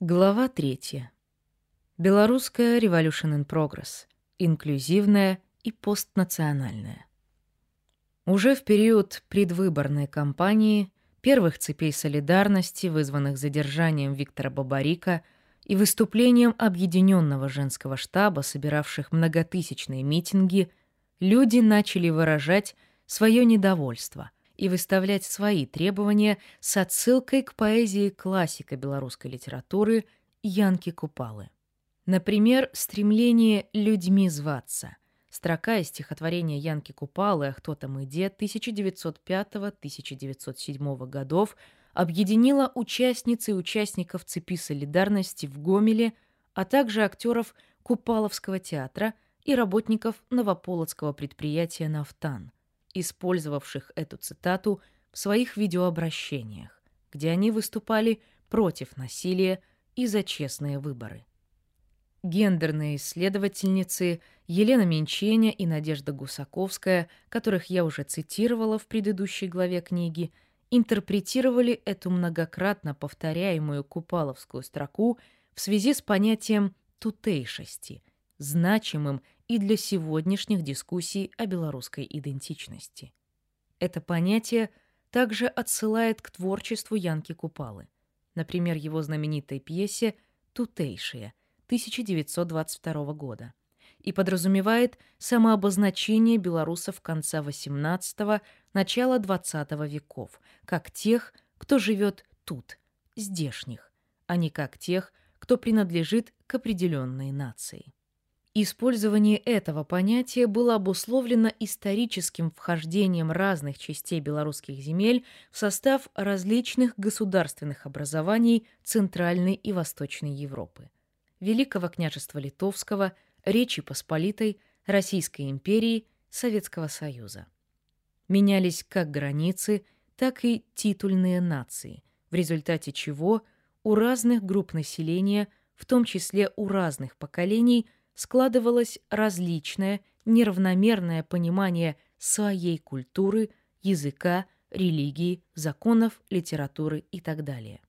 Глава третья. Белорусская Revolution in Progress. Инклюзивная и постнациональная. Уже в период предвыборной кампании, первых цепей солидарности, вызванных задержанием Виктора Бабарика и выступлением объединенного женского штаба, собиравших многотысячные митинги, люди начали выражать свое недовольство и выставлять свои требования с отсылкой к поэзии классика белорусской литературы Янки Купалы. Например, стремление «людьми зваться» — строка из стихотворения Янки Купалы «Ах, кто там и дед» 1905-1907 годов объединила участниц и участников цепи солидарности в Гомеле, а также актеров Купаловского театра и работников Новополоцкого предприятия «Нафтан», использовавших эту цитату в своих видеообращениях, где они выступали против насилия и за честные выборы. Гендерные исследовательницы Елена Менченя и Надежда Гусаковская, которых я уже цитировала в предыдущей главе книги, интерпретировали эту многократно повторяемую купаловскую строку в связи с понятием «тутейшести», значимым и для сегодняшних дискуссий о белорусской идентичности. Это понятие также отсылает к творчеству Янки Купалы, например, его знаменитой пьесе «Тутейшие» 1922 года, и подразумевает самообозначение белорусов конца XVIII – начала XX веков, как тех, кто живет тут, здешних, а не как тех, кто принадлежит к определенной нации. Использование этого понятия было обусловлено историческим вхождением разных частей белорусских земель в состав различных государственных образований Центральной и Восточной Европы. Великого княжества Литовского, Речи Посполитой, Российской империи, Советского Союза. Менялись как границы, так и титульные нации, в результате чего у разных групп населения, в том числе у разных поколений, складывалось различное, неравномерное понимание своей культуры, языка, религии, законов, литературы и так далее.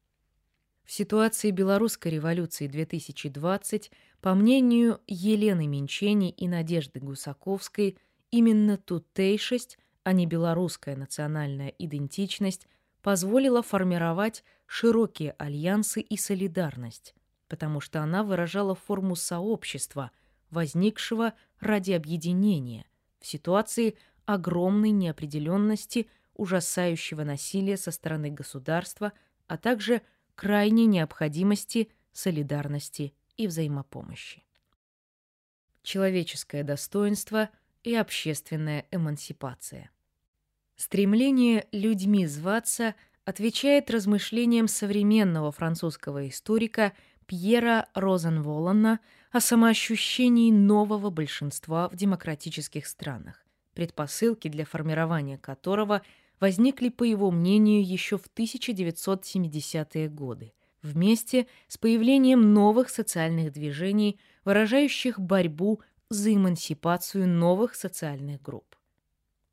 В ситуации белорусской революции 2020, по мнению Елены Менчени и Надежды Гусаковской, именно тутейшесть, а не белорусская национальная идентичность, позволила формировать широкие альянсы и солидарность, потому что она выражала форму сообщества, возникшего ради объединения в ситуации огромной неопределенности, ужасающего насилия со стороны государства, а также крайней необходимости солидарности и взаимопомощи. Человеческое достоинство и общественная эмансипация. Стремление людьми зваться отвечает размышлениям современного французского историка Пьера Розенволана о самоощущении нового большинства в демократических странах, предпосылки для формирования которого возникли, по его мнению, еще в 1970-е годы, вместе с появлением новых социальных движений, выражающих борьбу за эмансипацию новых социальных групп.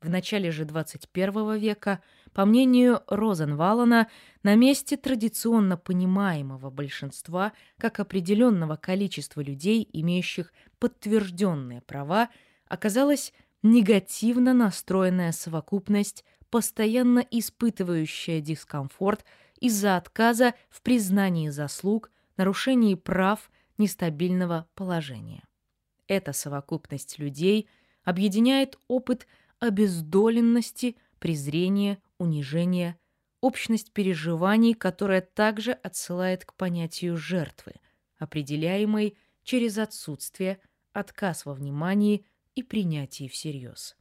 В начале же XXI века, по мнению Розенвалана, на месте традиционно понимаемого большинства как определенного количества людей, имеющих подтвержденные права, оказалась негативно настроенная совокупность, постоянно испытывающая дискомфорт из-за отказа в признании заслуг, нарушении прав, нестабильного положения. Эта совокупность людей объединяет опыт обездоленности, презрения, унижения, общность переживаний, которая также отсылает к понятию жертвы, определяемой через отсутствие, отказ во внимании и принятии всерьез.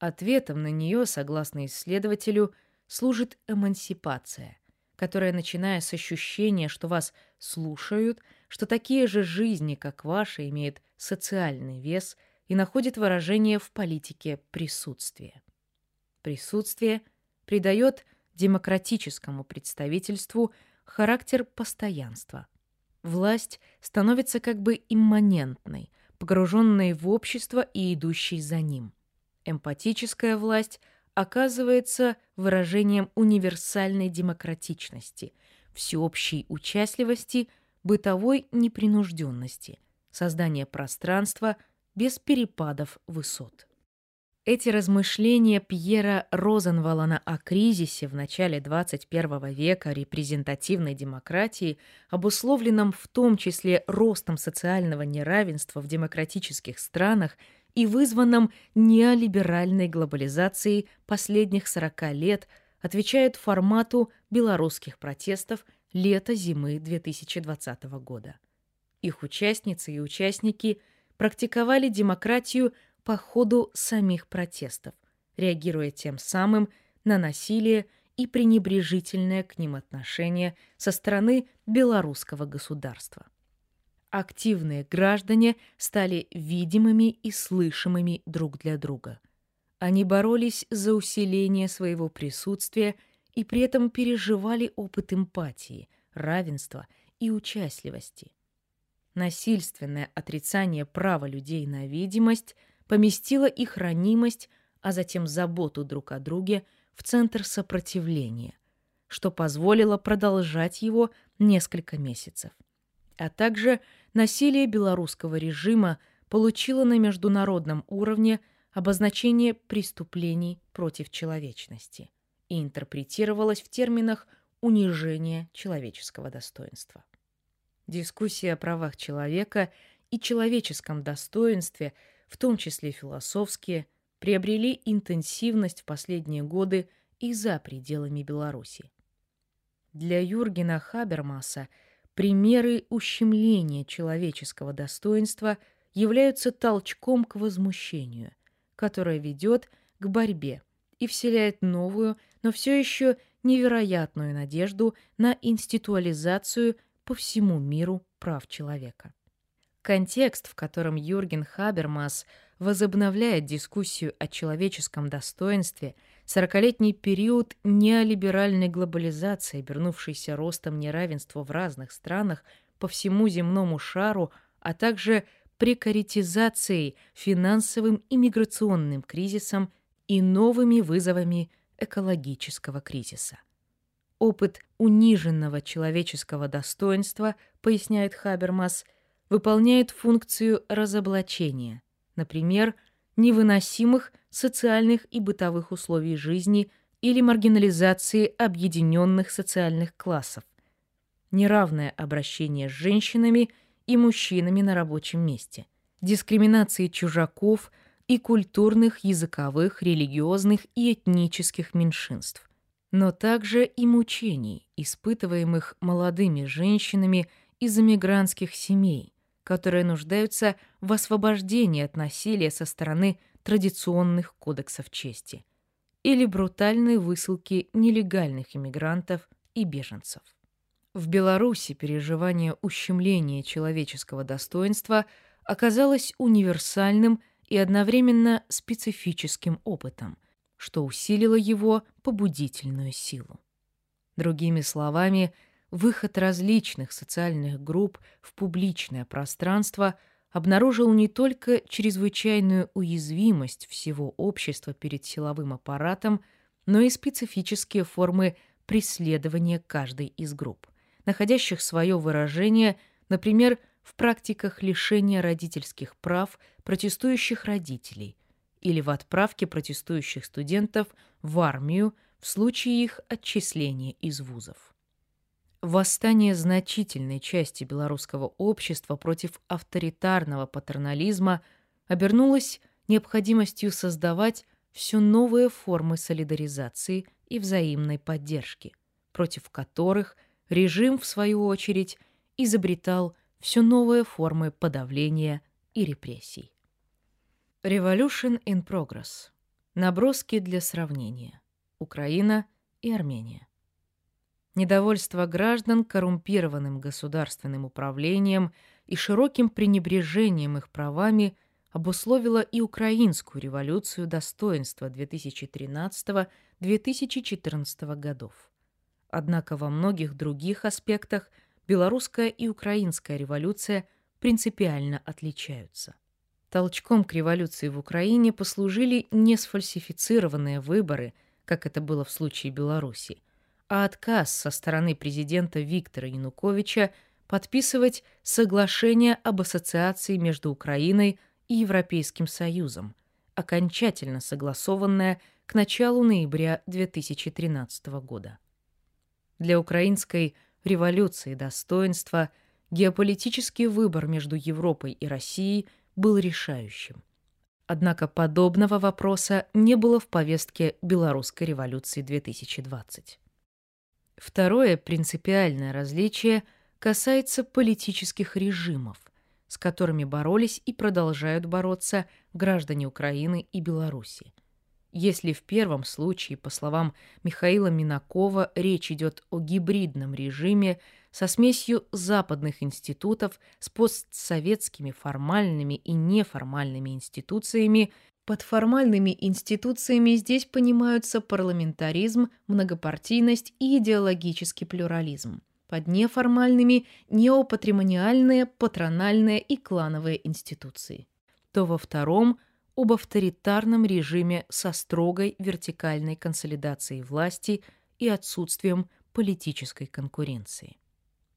Ответом на нее, согласно исследователю, служит эмансипация, которая, начиная с ощущения, что вас слушают, что такие же жизни, как ваши, имеют социальный вес – и находит выражение в политике присутствия. Присутствие придает демократическому представительству характер постоянства. Власть становится как бы имманентной, погруженной в общество и идущей за ним. Эмпатическая власть оказывается выражением универсальной демократичности, всеобщей участливости, бытовой непринужденности, создания пространства без перепадов высот. Эти размышления Пьера Розенвалана о кризисе в начале XXI века репрезентативной демократии, обусловленном в том числе ростом социального неравенства в демократических странах и вызванном неолиберальной глобализацией последних 40 лет, отвечают формату белорусских протестов лета-зимы 2020 года. Их участницы и участники практиковали демократию – по ходу самих протестов, реагируя тем самым на насилие и пренебрежительное к ним отношение со стороны белорусского государства. Активные граждане стали видимыми и слышимыми друг для друга. Они боролись за усиление своего присутствия и при этом переживали опыт эмпатии, равенства и участливости. Насильственное отрицание права людей на видимость – поместила их ранимость, а затем заботу друг о друге в центр сопротивления, что позволило продолжать его несколько месяцев. А также насилие белорусского режима получило на международном уровне обозначение преступлений против человечности и интерпретировалось в терминах унижения человеческого достоинства. Дискуссия о правах человека и человеческом достоинстве – в том числе философские, приобрели интенсивность в последние годы и за пределами Беларуси. Для Юргена Хабермаса примеры ущемления человеческого достоинства являются толчком к возмущению, которое ведет к борьбе и вселяет новую, но все еще невероятную надежду на институализацию по всему миру прав человека. Контекст, в котором Юрген Хабермас возобновляет дискуссию о человеческом достоинстве, сорокалетний период неолиберальной глобализации, обернувшийся ростом неравенства в разных странах по всему земному шару, а также прекаритизацией, финансовым и миграционным кризисом и новыми вызовами экологического кризиса. Опыт униженного человеческого достоинства, поясняет Хабермас, – выполняет функцию разоблачения, например, невыносимых социальных и бытовых условий жизни или маргинализации объединенных социальных классов, неравное обращение с женщинами и мужчинами на рабочем месте, дискриминации чужаков и культурных, языковых, религиозных и этнических меньшинств, но также и мучений, испытываемых молодыми женщинами из эмигрантских семей, которые нуждаются в освобождении от насилия со стороны традиционных кодексов чести или брутальной высылки нелегальных иммигрантов и беженцев. В Беларуси переживание ущемления человеческого достоинства оказалось универсальным и одновременно специфическим опытом, что усилило его побудительную силу. Другими словами, выход различных социальных групп в публичное пространство обнаружил не только чрезвычайную уязвимость всего общества перед силовым аппаратом, но и специфические формы преследования каждой из групп, находящих свое выражение, например, в практиках лишения родительских прав протестующих родителей или в отправке протестующих студентов в армию в случае их отчисления из вузов. Восстание значительной части белорусского общества против авторитарного патернализма обернулось необходимостью создавать все новые формы солидаризации и взаимной поддержки, против которых режим, в свою очередь, изобретал все новые формы подавления и репрессий. Revolution in Progress. Наброски для сравнения. Украина и Армения. Недовольство граждан коррумпированным государственным управлением и широким пренебрежением их правами обусловило и украинскую революцию достоинства 2013-2014 годов. Однако во многих других аспектах белорусская и украинская революция принципиально отличаются. Толчком к революции в Украине послужили не сфальсифицированные выборы, как это было в случае Беларуси, а отказ со стороны президента Виктора Януковича подписывать соглашение об ассоциации между Украиной и Европейским Союзом, окончательно согласованное к началу ноября 2013 года. Для украинской революции достоинства геополитический выбор между Европой и Россией был решающим. Однако подобного вопроса не было в повестке Белорусской революции 2020. Второе принципиальное различие касается политических режимов, с которыми боролись и продолжают бороться граждане Украины и Беларуси. Если в первом случае, по словам Михаила Минакова, речь идет о гибридном режиме со смесью западных институтов с постсоветскими формальными и неформальными институциями, под формальными институциями здесь понимаются парламентаризм, многопартийность и идеологический плюрализм. Под неформальными неопатримониальные, патрональные и клановые институции, то во втором – об авторитарном режиме со строгой вертикальной консолидацией власти и отсутствием политической конкуренции.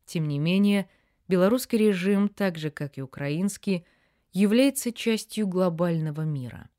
Тем не менее, белорусский режим, так же как и украинский, является частью глобального мира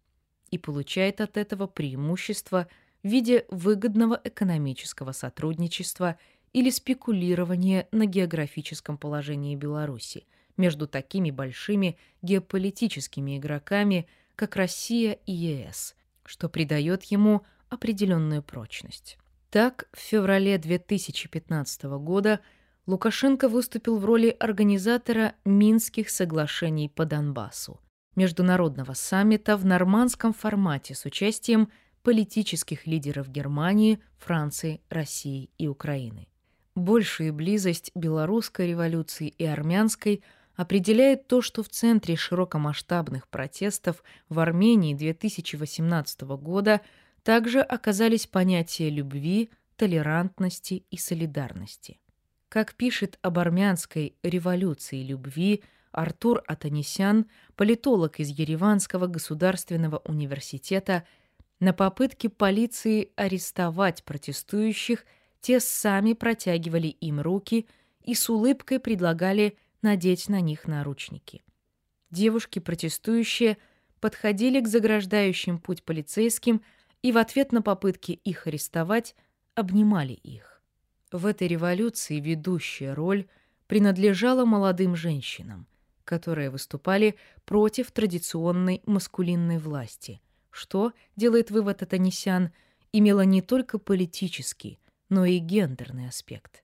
и получает от этого преимущество в виде выгодного экономического сотрудничества – или спекулирование на географическом положении Беларуси между такими большими геополитическими игроками, как Россия и ЕС, что придает ему определенную прочность. Так, в феврале 2015 года Лукашенко выступил в роли организатора Минских соглашений по Донбассу, международного саммита в нормандском формате с участием политических лидеров Германии, Франции, России и Украины. Большая близость белорусской революции и армянской определяет то, что в центре широкомасштабных протестов в Армении 2018 года также оказались понятия любви, толерантности и солидарности. Как пишет об армянской революции любви Артур Атанисян, политолог из Ереванского государственного университета, на попытке полиции арестовать протестующих – те сами протягивали им руки и с улыбкой предлагали надеть на них наручники. Девушки, протестующие, подходили к заграждающим путь полицейским и в ответ на попытки их арестовать обнимали их. В этой революции ведущая роль принадлежала молодым женщинам, которые выступали против традиционной маскулинной власти, что, делает вывод Атанисян, имело не только политический, но и гендерный аспект.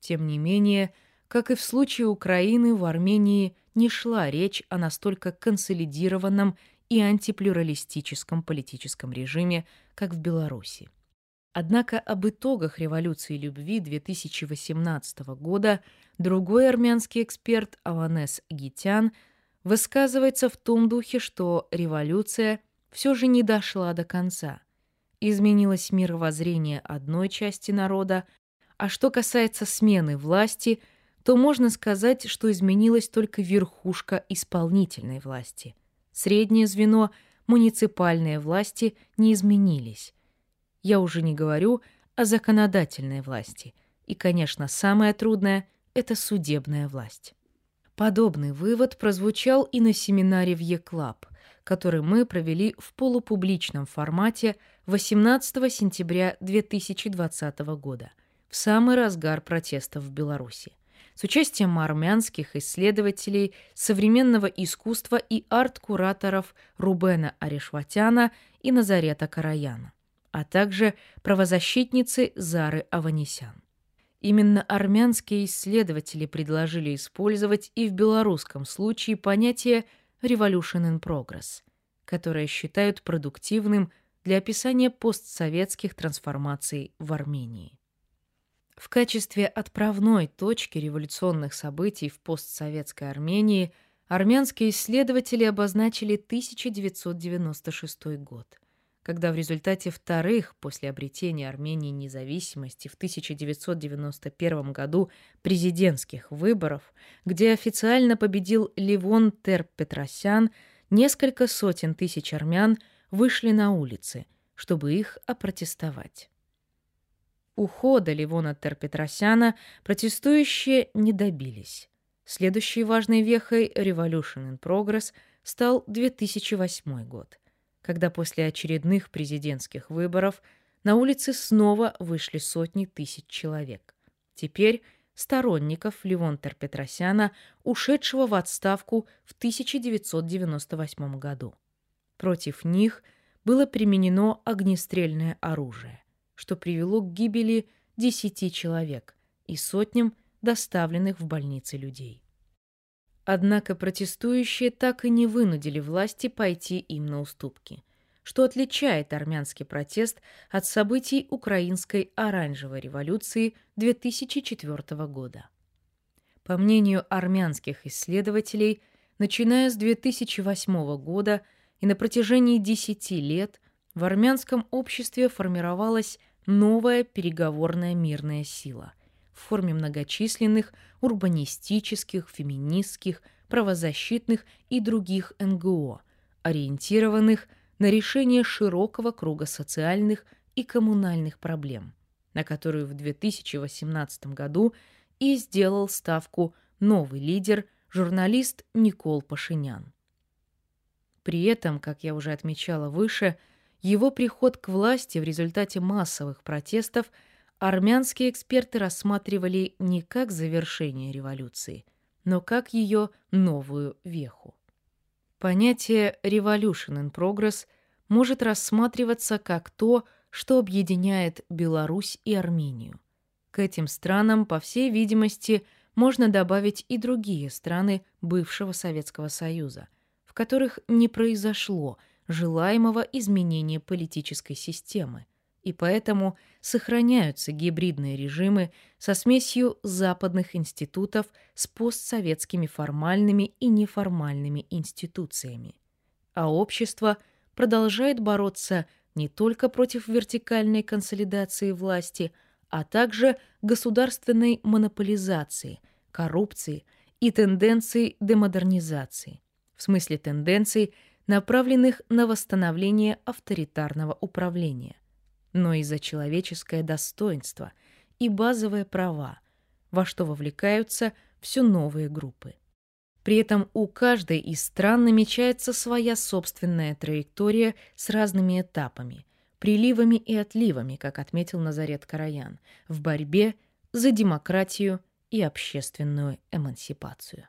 Тем не менее, как и в случае Украины, в Армении не шла речь о настолько консолидированном и антиплюралистическом политическом режиме, как в Беларуси. Однако об итогах революции любви 2018 года другой армянский эксперт Аванес Гитян высказывается в том духе, что революция все же не дошла до конца – изменилось мировоззрение одной части народа, а что касается смены власти, то можно сказать, что изменилась только верхушка исполнительной власти. Среднее звено, муниципальные власти не изменились. Я уже не говорю о законодательной власти. И, конечно, самое трудное – это судебная власть. Подобный вывод прозвучал и на семинаре в ЕКЛАБ, который мы провели в полупубличном формате 18 сентября 2020 года, в самый разгар протестов в Беларуси, с участием армянских исследователей современного искусства и арт-кураторов Рубена Арешватяна и Назарета Караяна, а также правозащитницы Зары Аванесян. Именно армянские исследователи предложили использовать и в белорусском случае понятие «revolution in progress», которое считают продуктивным – для описания постсоветских трансформаций в Армении. В качестве отправной точки революционных событий в постсоветской Армении армянские исследователи обозначили 1996 год, когда в результате вторых после обретения Армении независимости в 1991 году президентских выборов, где официально победил Ливон Тер-Петросян, несколько сотен тысяч армян – вышли на улицы, чтобы их опротестовать. Ухода Ливона Терпетросяна протестующие не добились. Следующей важной вехой Revolution in Progress стал 2008 год, когда после очередных президентских выборов на улицы снова вышли сотни тысяч человек. Теперь сторонников Ливонтер Петросяна, ушедшего в отставку в 1998 году. Против них было применено огнестрельное оружие, что привело к гибели 10 человек и сотням доставленных в больницы людей. Однако протестующие так и не вынудили власти пойти им на уступки что отличает армянский протест от событий украинской оранжевой революции 2004 года. По мнению армянских исследователей, начиная с 2008 года и на протяжении 10 лет в армянском обществе формировалась новая переговорная мирная сила в форме многочисленных урбанистических, феминистских, правозащитных и других НГО, ориентированных на решение широкого круга социальных и коммунальных проблем, на которую в 2018 году и сделал ставку новый лидер, журналист Никол Пашинян. При этом, как я уже отмечала выше, его приход к власти в результате массовых протестов армянские эксперты рассматривали не как завершение революции, но как ее новую веху. Понятие «revolution in progress» может рассматриваться как то, что объединяет Беларусь и Армению. К этим странам, по всей видимости, можно добавить и другие страны бывшего Советского Союза, в которых не произошло желаемого изменения политической системы, и поэтому сохраняются гибридные режимы со смесью западных институтов с постсоветскими формальными и неформальными институциями. А общество продолжает бороться не только против вертикальной консолидации власти, а также государственной монополизации, коррупции и тенденций демодернизации, в смысле тенденций, направленных на восстановление авторитарного управления – но и за человеческое достоинство и базовые права, во что вовлекаются все новые группы. При этом у каждой из стран намечается своя собственная траектория с разными этапами, приливами и отливами, как отметил Назарет Караян, в борьбе за демократию и общественную эмансипацию.